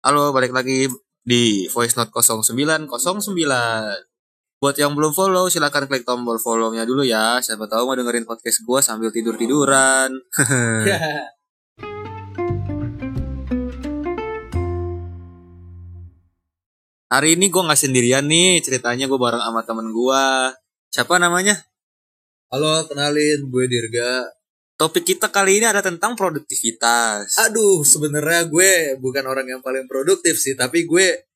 Halo, balik lagi di Voice Note 0909. Buat yang belum follow, silahkan klik tombol follow-nya dulu ya. Siapa tahu mau dengerin podcast gua sambil tidur-tiduran. Hari ini gua nggak sendirian nih, ceritanya gua bareng sama temen gua. Siapa namanya? Halo, kenalin gue Dirga. Topik kita kali ini ada tentang produktivitas. Aduh, sebenarnya gue bukan orang yang paling produktif sih, tapi gue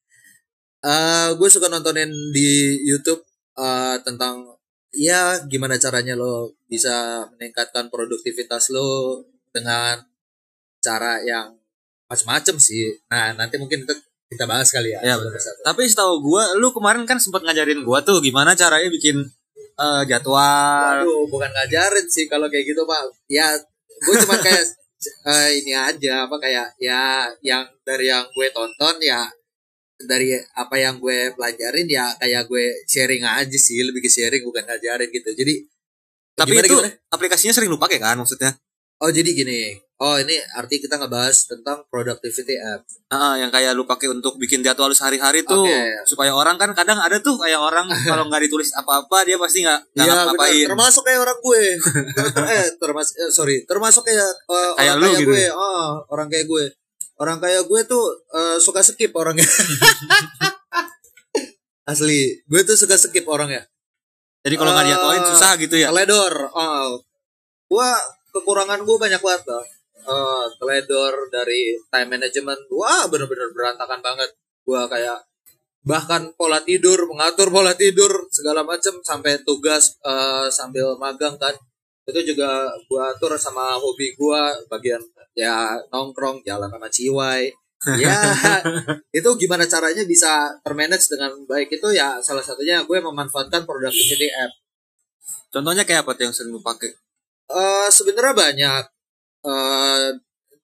uh, gue suka nontonin di YouTube uh, tentang ya gimana caranya lo bisa meningkatkan produktivitas lo dengan cara yang macam-macam sih. Nah, nanti mungkin itu kita bahas kali ya. Ya, bener. Tapi setahu gua, lu kemarin kan sempat ngajarin gua tuh gimana caranya bikin uh, jadwal. Waduh, bukan ngajarin sih kalau kayak gitu, Pak. Ya, gue cuma kayak uh, ini aja apa kayak ya yang dari yang gue tonton ya dari apa yang gue pelajarin ya kayak gue sharing aja sih lebih ke sharing bukan ngajarin gitu jadi Tapi gimana, itu gimana? aplikasinya sering lu pakai kan maksudnya? oh jadi gini oh ini arti kita ngebahas tentang productivity app. Ah, yang kayak lu pakai untuk bikin jadwal sehari-hari tuh. Oke. supaya orang kan kadang ada tuh kayak orang kalau nggak ditulis apa-apa dia pasti nggak nggak Iya, ngapain. termasuk kayak orang gue. Eh termasuk eh, sorry. Termasuk kayak uh, Kayak orang lu kayak gitu. gue. oh, orang kayak gue. Orang kayak gue tuh uh, suka skip orangnya. Asli. Gue tuh suka skip orangnya. Jadi kalau nggak Eh, dijadwalin susah gitu ya. teledor oh gua kekurangan gue banyak banget loh Teledor dari time management. Wah bener-bener berantakan banget. Gua kayak bahkan pola tidur mengatur pola tidur segala macam sampai tugas eh, sambil magang kan. Itu juga gua atur sama hobi gua bagian ya nongkrong jalan sama ciwai. Ya itu gimana caranya bisa termanage dengan baik itu ya salah satunya gue memanfaatkan productivity app. Contohnya kayak apa tuh yang sering lu pakai? Eh sebenarnya banyak eh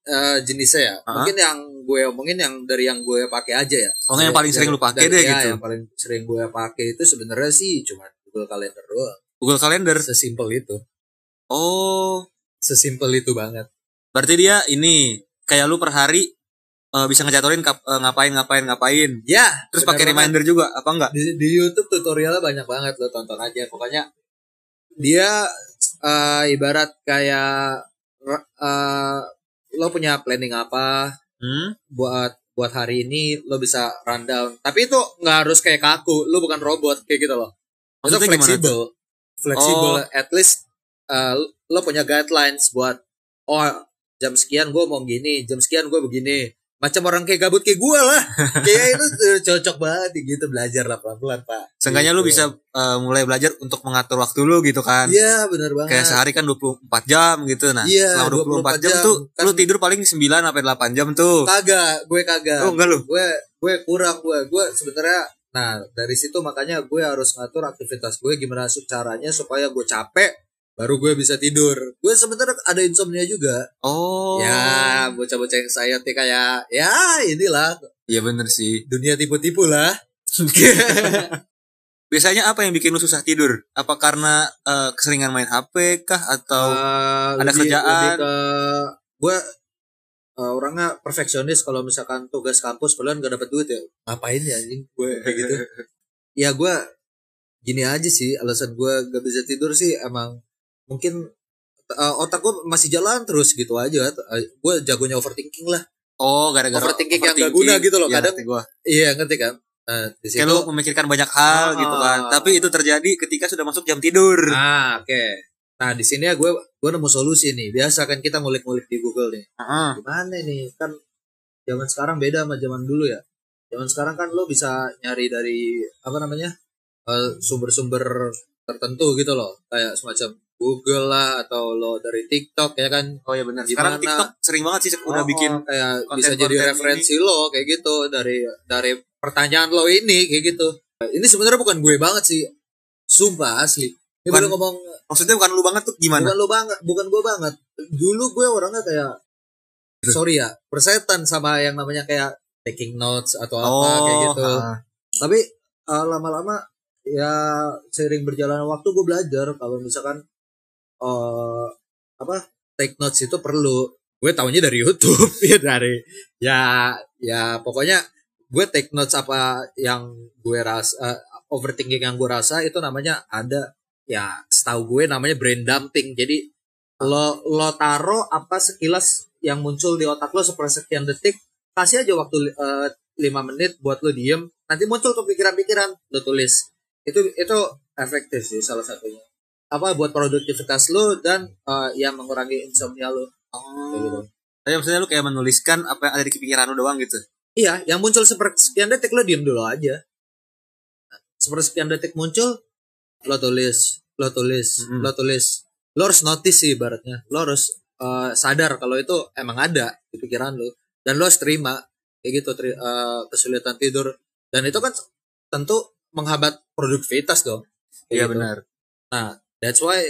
eh, jenisnya ya. Hah? Mungkin yang gue omongin yang dari yang gue pakai aja ya. Pokoknya yang paling sering lu pakai Dari- deh ya, gitu. Yang paling sering gue pakai itu sebenarnya sih cuma Google Calendar doang. Google Calendar. Sesimpel itu. Oh, Sesimpel itu banget. berarti dia ini kayak lu per hari eh, bisa ngejadwalin kap- eh, ngapain ngapain ngapain. Ya. Terus pakai reminder juga apa enggak? Di, di YouTube tutorialnya banyak banget lo tonton aja. Pokoknya dia eh, ibarat kayak eh, lo punya planning apa, Hmm? buat buat hari ini lo bisa rundown. Tapi itu nggak harus kayak kaku, lo bukan robot kayak gitu loh. Itu Maksudnya fleksibel, fleksibel. Oh. At least uh, lo punya guidelines buat oh jam sekian gue mau gini, jam sekian gue begini. Macam orang kayak gabut kayak gue lah. kayak itu uh, cocok banget gitu belajar lah pelan-pelan pak. Seenggaknya lu Gitu. bisa eh, mulai belajar untuk mengatur waktu lu gitu kan. Iya benar banget. Kayak sehari kan 24 jam gitu nah. Iya, selama 24, 24 jam, jam. tuh Kan- lu tidur paling 9 sampai 8 jam tuh. Kagak, gue kagak. Oh enggak lu. gue gue kurang gue gue sebenarnya nah dari situ makanya gue harus ngatur aktivitas gue gimana caranya supaya gue capek baru gue bisa tidur. Gue sebenarnya ada insomnia juga. Oh. ya bocah-bocah yang saya tuh kayak ya inilah. Iya bener sih. dunia tipu-tipu lah. Biasanya apa yang bikin lu susah tidur? Apa karena eh, keseringan main HP kah? Atau Eh, ada kerjaan? lebih ke gue eh, orangnya perfeksionis. Kalau misalkan tugas kampus padahal nggak dapat duit ya. Ngapain ya anjing? Gue kayak gitu. Ya gue gini aja sih alasan gue gak bisa tidur sih emang mungkin uh, otak gue masih jalan terus gitu aja. Uh, gue jagonya overthinking lah. Oh, gara-gara Overthinking yang gak guna gitu loh, Iya, kadang- gua. iya ngerti kan? Nah, di situ Kayak lu memikirkan banyak hal Ah. gitu kan. Tapi itu terjadi ketika sudah masuk jam tidur. ah oke. Nah di sini ya gue gue nemu solusi nih. Biasa kan kita ngulik-ngulik di Google nih. Heeh. gimana nih kan zaman sekarang beda sama zaman dulu ya. Zaman sekarang kan lo bisa nyari dari apa namanya eh, sumber-sumber tertentu gitu loh. Kayak semacam Google lah atau lo dari TikTok ya kan Oh iya benar. Sekarang? TikTok sering banget sih udah Oh, bikin oh, kayak konten-konten bisa jadi ini. referensi lo kayak gitu dari dari pertanyaan lo ini kayak gitu ini sebenarnya bukan gue banget sih sumpah asli ini Bukan- baru ngomong maksudnya bukan lu banget tuh gimana? bukan lo banget bukan gue banget dulu gue orangnya kayak sorry ya persetan sama yang namanya kayak taking notes atau apa kayak gitu ah. tapi uh, lama-lama ya seiring berjalannya waktu gue belajar kalau misalkan uh, apa take notes itu perlu. Gue taunya dari YouTube ya dari ya ya pokoknya gue take notes apa yang gue rasa eh, overthinking yang gue rasa itu namanya ada ya setahu gue namanya brain dumping. Jadi lo lo taro apa sekilas yang muncul di otak lo sepersekian detik kasih aja waktu lima menit buat lo diem nanti muncul tuh pikiran-pikiran lo tulis. Itu itu efektif sih salah satunya apa buat produktivitas lo dan eh, ya mengurangi insomnia lo Kayak gitu. Oh. Tapi maksudnya lu kayak menuliskan apa yang ada di pikiran lu doang gitu. Iya, yang muncul sepersekian detik lo diem dulu aja. Sepersekian detik muncul, lo tulis, lo tulis, Mm-mm. lo tulis. Lo harus notice sih ibaratnya. Lo harus eh, sadar kalau itu emang ada di pikiran lo. Dan lo harus terima kayak gitu tri- eh, kesulitan tidur. Dan itu kan tentu menghambat produktivitas dong. Iya gitu. benar. Nah, that's why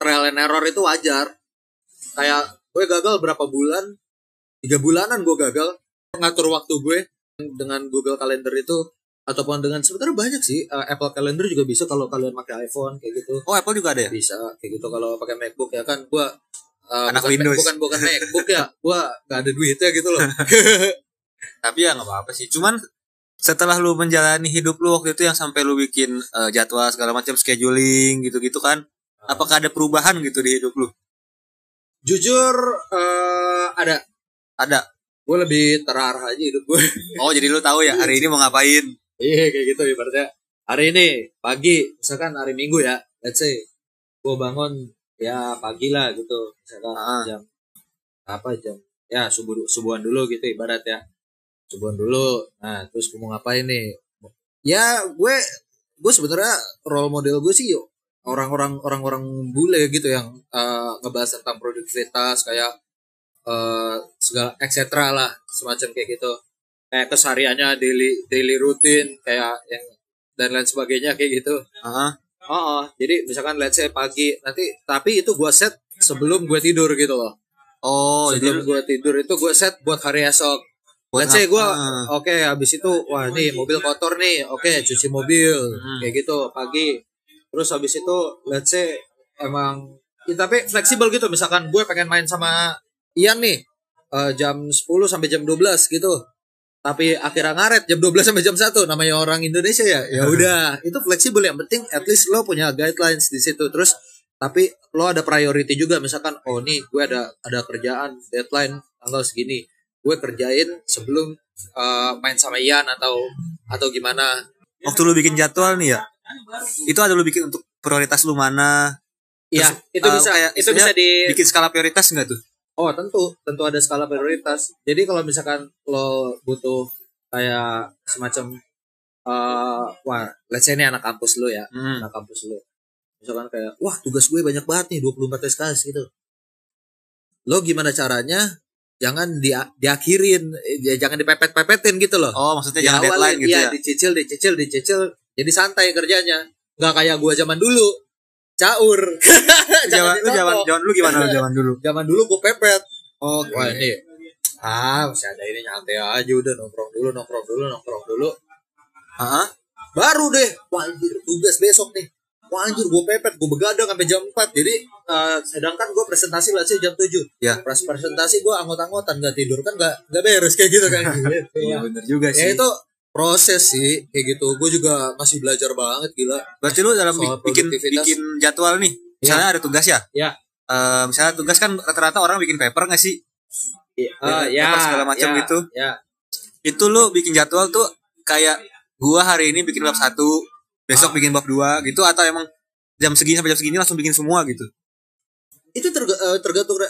trial and error itu wajar. Kayak gue gagal berapa bulan, tiga bulanan gue gagal ngatur waktu gue dengan Google Calendar itu ataupun dengan sebenarnya banyak sih eh, Apple Calendar juga bisa kalau kalian pakai iPhone kayak gitu Oh Apple juga ada ya? bisa kayak gitu kalau pakai MacBook ya kan gue eh, Anak bukan, Windows. bukan bukan MacBook ya gue gak ada duitnya gitu loh Tapi ya nggak apa-apa sih. Cuman setelah lu menjalani hidup lu waktu itu yang sampai lu bikin eh, jadwal segala macam scheduling gitu-gitu kan, apakah ada perubahan gitu di hidup lu? jujur eh, ada Ada. gue lebih terarah aja hidup gue Oh jadi lu tahu ya hari ini mau ngapain? Iya kayak gitu ibaratnya hari ini pagi misalkan hari Minggu ya let's say gue bangun ya pagi lah gitu misalkan Ah. jam apa jam ya subuh subuhan dulu gitu ibarat ya subuhan dulu. Nah terus gue mau ngapain nih? Ya gue gue sebenarnya role model gue sih orang-orang orang-orang bule gitu yang eh, ngebahas tentang produktivitas kayak eh segala etc lah semacam kayak gitu. Kayak kesehariannya daily daily rutin kayak yang dan lain sebagainya kayak gitu. Heeh. oh, oh. jadi misalkan let's say pagi nanti tapi itu gue set sebelum gue tidur gitu loh. Oh sebelum lu gue tidur itu gue set buat hari esok let's say gue oke habis itu wah nih mobil kotor nih oke cuci mobil Hmm. kayak gitu pagi. Terus habis itu let's say emang ya, tapi fleksibel gitu misalkan gue pengen main sama Ian nih eh, jam 10 sampai jam 12 gitu. Tapi akhirnya ngaret jam 12 sampai jam 1 namanya orang Indonesia ya ya udah. Itu fleksibel yang penting at least lo punya guidelines di situ. Terus tapi lo ada priority juga misalkan oh nih gue ada ada kerjaan deadline tanggal segini gue kerjain sebelum eh, main sama Ian atau atau gimana waktu lu bikin jadwal nih ya, itu ada lu bikin untuk prioritas lu mana? Iya, itu eh, bisa kayak itu bisa di Bikin skala prioritas nggak tuh? Oh, tentu, tentu ada skala prioritas. Jadi kalau misalkan lo butuh kayak semacam eh wah, let's say ini anak kampus lo ya, Hmm. anak kampus lo. Misalkan kayak, wah tugas gue banyak banget nih, 24 SKS gitu. Lo gimana caranya? Jangan dia diakhirin, ya jangan dipepet-pepetin gitu loh. Oh maksudnya jangan deadline gitu iya, ya? dicicil, dicicil, dicicil. Jadi santai kerjanya. Nggak kayak gua zaman dulu. Caur. Zaman lu zaman zaman lu gimana lu zaman dulu? zaman dulu gue pepet Oh, wah ini ah masih ada ini nyantai aja udah nongkrong dulu nongkrong dulu nongkrong dulu Heeh. baru deh wah tugas besok nih wah anjir gue pepet gue begadang sampai jam 4 jadi eh, sedangkan gue presentasi lah sih jam 7 Ya. Pres presentasi gue anggota-anggotan gak tidur kan gak, gak beres kayak gitu kan Iya bener juga ya sih. itu proses sih kayak gitu gue juga masih belajar banget gila Berarti lu dalam Soal bi- bikin bikin jadwal nih. Misalnya ada tugas ya? ya Eh, misalnya tugas kan rata-rata orang bikin paper nggak sih? Ah, Ya, apa segala macam ya, gitu. ya Itu lu bikin jadwal tuh kayak gua hari ini bikin bab satu, besok Ah. bikin bab dua gitu atau emang jam segini sampai jam segini langsung bikin semua gitu? itu terga- eh, tergantung eh,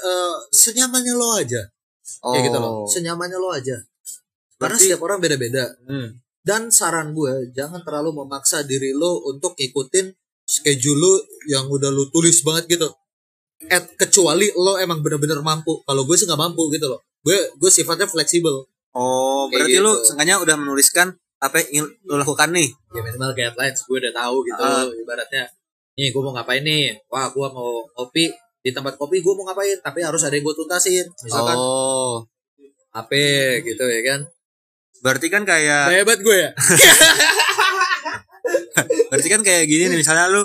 senyamannya lo aja Oh. kayak gitu loh senyamannya lo aja karena Berarti- setiap orang beda-beda Hmm. dan saran gue jangan terlalu memaksa diri lo untuk ikutin schedule lo yang udah lo tulis banget gitu At, kecuali lo emang bener-bener mampu kalau gue sih nggak mampu gitu loh gue gue sifatnya fleksibel Oh, Kayak berarti lu gitu. sengaja udah menuliskan apa yang ingin lu lakukan nih. ya minimal guidelines gue udah tahu gitu. Ah. ibaratnya nih gue mau ngapain nih? Wah gue mau kopi. Di tempat kopi gue mau ngapain? Tapi harus ada yang gue tuntasin. Misalkan Oh, HP gitu ya kan? Berarti kan kayak hebat gue ya? Berarti kan kayak gini nih misalnya lu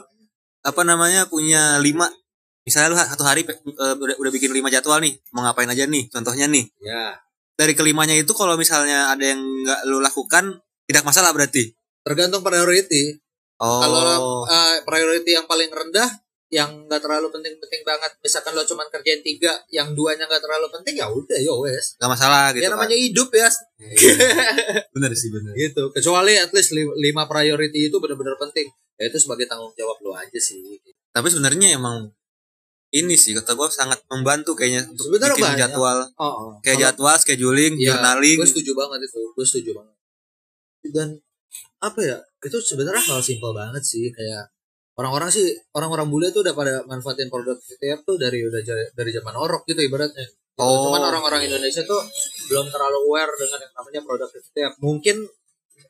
apa namanya punya lima misalnya lu satu hari eh, udah, udah bikin lima jadwal nih mau ngapain aja nih contohnya nih. Ya. Dari kelimanya itu kalau misalnya ada yang nggak lu lakukan tidak masalah berarti? Tergantung priority. Oh. Kalau uh, priority yang paling rendah yang nggak terlalu penting-penting banget misalkan lo cuman kerjain tiga yang duanya nggak terlalu penting ya udah yo wes. Nggak masalah gitu ya namanya hidup ya. Kan. bener sih bener gitu. Kecuali at least li- lima priority itu benar-benar penting. Ya itu sebagai tanggung jawab lo aja sih. Tapi sebenarnya emang ini sih kata gue sangat membantu kayaknya untuk bikin banyak. jadwal. Oh, oh. kayak jadwal scheduling Iya, journaling. gue setuju banget itu gue setuju banget dan apa ya itu sebenarnya hal simpel banget sih kayak orang-orang sih orang-orang bule tuh udah pada manfaatin productivity app tuh dari udah dari zaman orok gitu ibaratnya Gitu. Oh. cuman orang-orang Indonesia tuh belum terlalu aware dengan yang namanya productivity app mungkin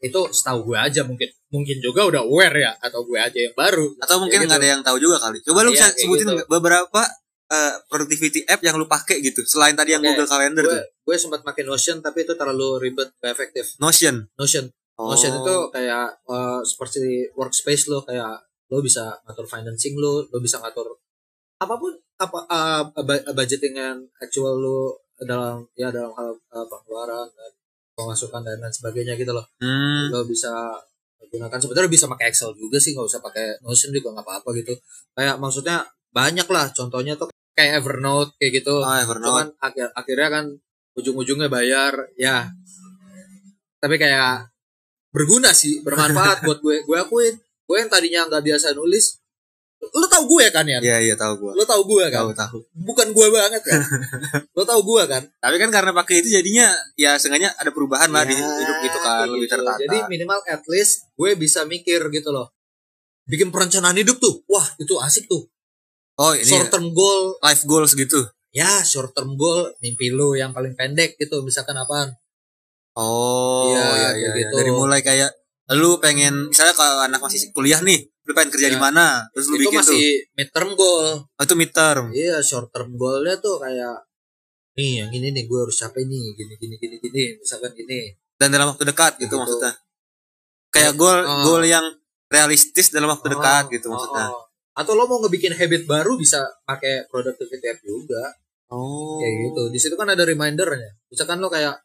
itu setahu gue aja mungkin mungkin juga udah aware ya atau gue aja yang baru atau mungkin Kayak nggak gitu. ada yang tahu juga kali coba lu Iya, bisa kayak sebutin gitu. beberapa eh, productivity app yang lu pakai gitu selain tadi yang Oke, Google Calendar gue tuh gue sempat pakai Notion tapi itu terlalu ribet gak efektif Notion Notion Oh. Notion itu kayak eh, seperti workspace lo kayak lo bisa ngatur financing lo, lo bisa ngatur apa pun apa uh, yang actual lo dalam ya dalam hal uh, pengeluaran dan pemasukan dan lain sebagainya gitu loh. Hmm. Lo bisa gunakan sebenarnya bisa pakai Excel juga sih nggak usah pakai Notion juga nggak apa-apa gitu. Kayak maksudnya banyak lah contohnya tuh kayak Evernote kayak gitu. Oh, Evernote. Cuman akhir akhirnya kan ujung-ujungnya bayar ya. Tapi kayak berguna sih, bermanfaat buat gue. Gue akuin, gue yang tadinya nggak biasa nulis, lo tau gue kan ya? Iya iya tahu gua. Lo tau gue kan? Tahu tahu. Bukan gue banget kan? lo tau gue kan? Tapi kan karena pakai itu jadinya ya sengaja ada perubahan lah di Ya, hidup gitu kan kayak lebih gitu. tertata. Jadi minimal at least gue bisa mikir gitu loh. Bikin perencanaan hidup tuh, wah itu asik tuh. oh ini Short term goal, life goals gitu. ya short term goal mimpi lu yang paling pendek gitu misalkan apaan Oh Iya, iya iya, iya. gitu. Dari mulai kayak lu pengen misalnya kalau anak masih kuliah nih, lu pengen kerja di Ya. mana? Terus lu itu bikin masih mid term goal tuh. Oh, itu midterm. iya short term goalnya tuh kayak nih yang ini nih gue harus capai nih gini gini gini gini misalkan gini Dan dalam waktu dekat gitu, Gitu. maksudnya. Kayak goal Oh. goal yang realistis dalam waktu dekat Oh, gitu oh, maksudnya. oh. atau lo mau ngebikin habit baru bisa pakai productivity app juga Oh. kayak gitu di situ kan ada remindernya misalkan lo kayak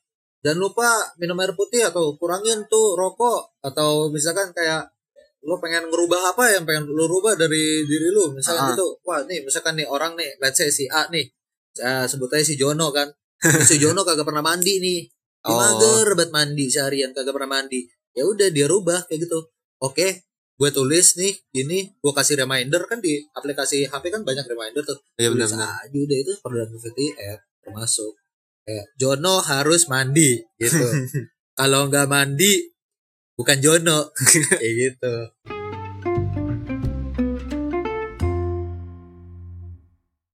jangan lupa minum air putih atau kurangin tuh rokok. Atau misalkan kayak lo pengen ngerubah apa yang pengen lo rubah dari diri lo misalkan Ah. gitu wah nih misalkan nih orang nih let's say si A nih saya sebut aja si Jono kan. Si Jono kagak pernah mandi nih. Dia Oh. mager banget mandi seharian kagak pernah mandi. Ya udah dia rubah kayak gitu. Oke gue tulis nih gini gue kasih reminder. Kan di aplikasi HP kan banyak reminder tuh. Iya tulis aja udah itu productivity app termasuk. kayak Jono harus mandi gitu. Kalau nggak mandi bukan Jono. Kayak gitu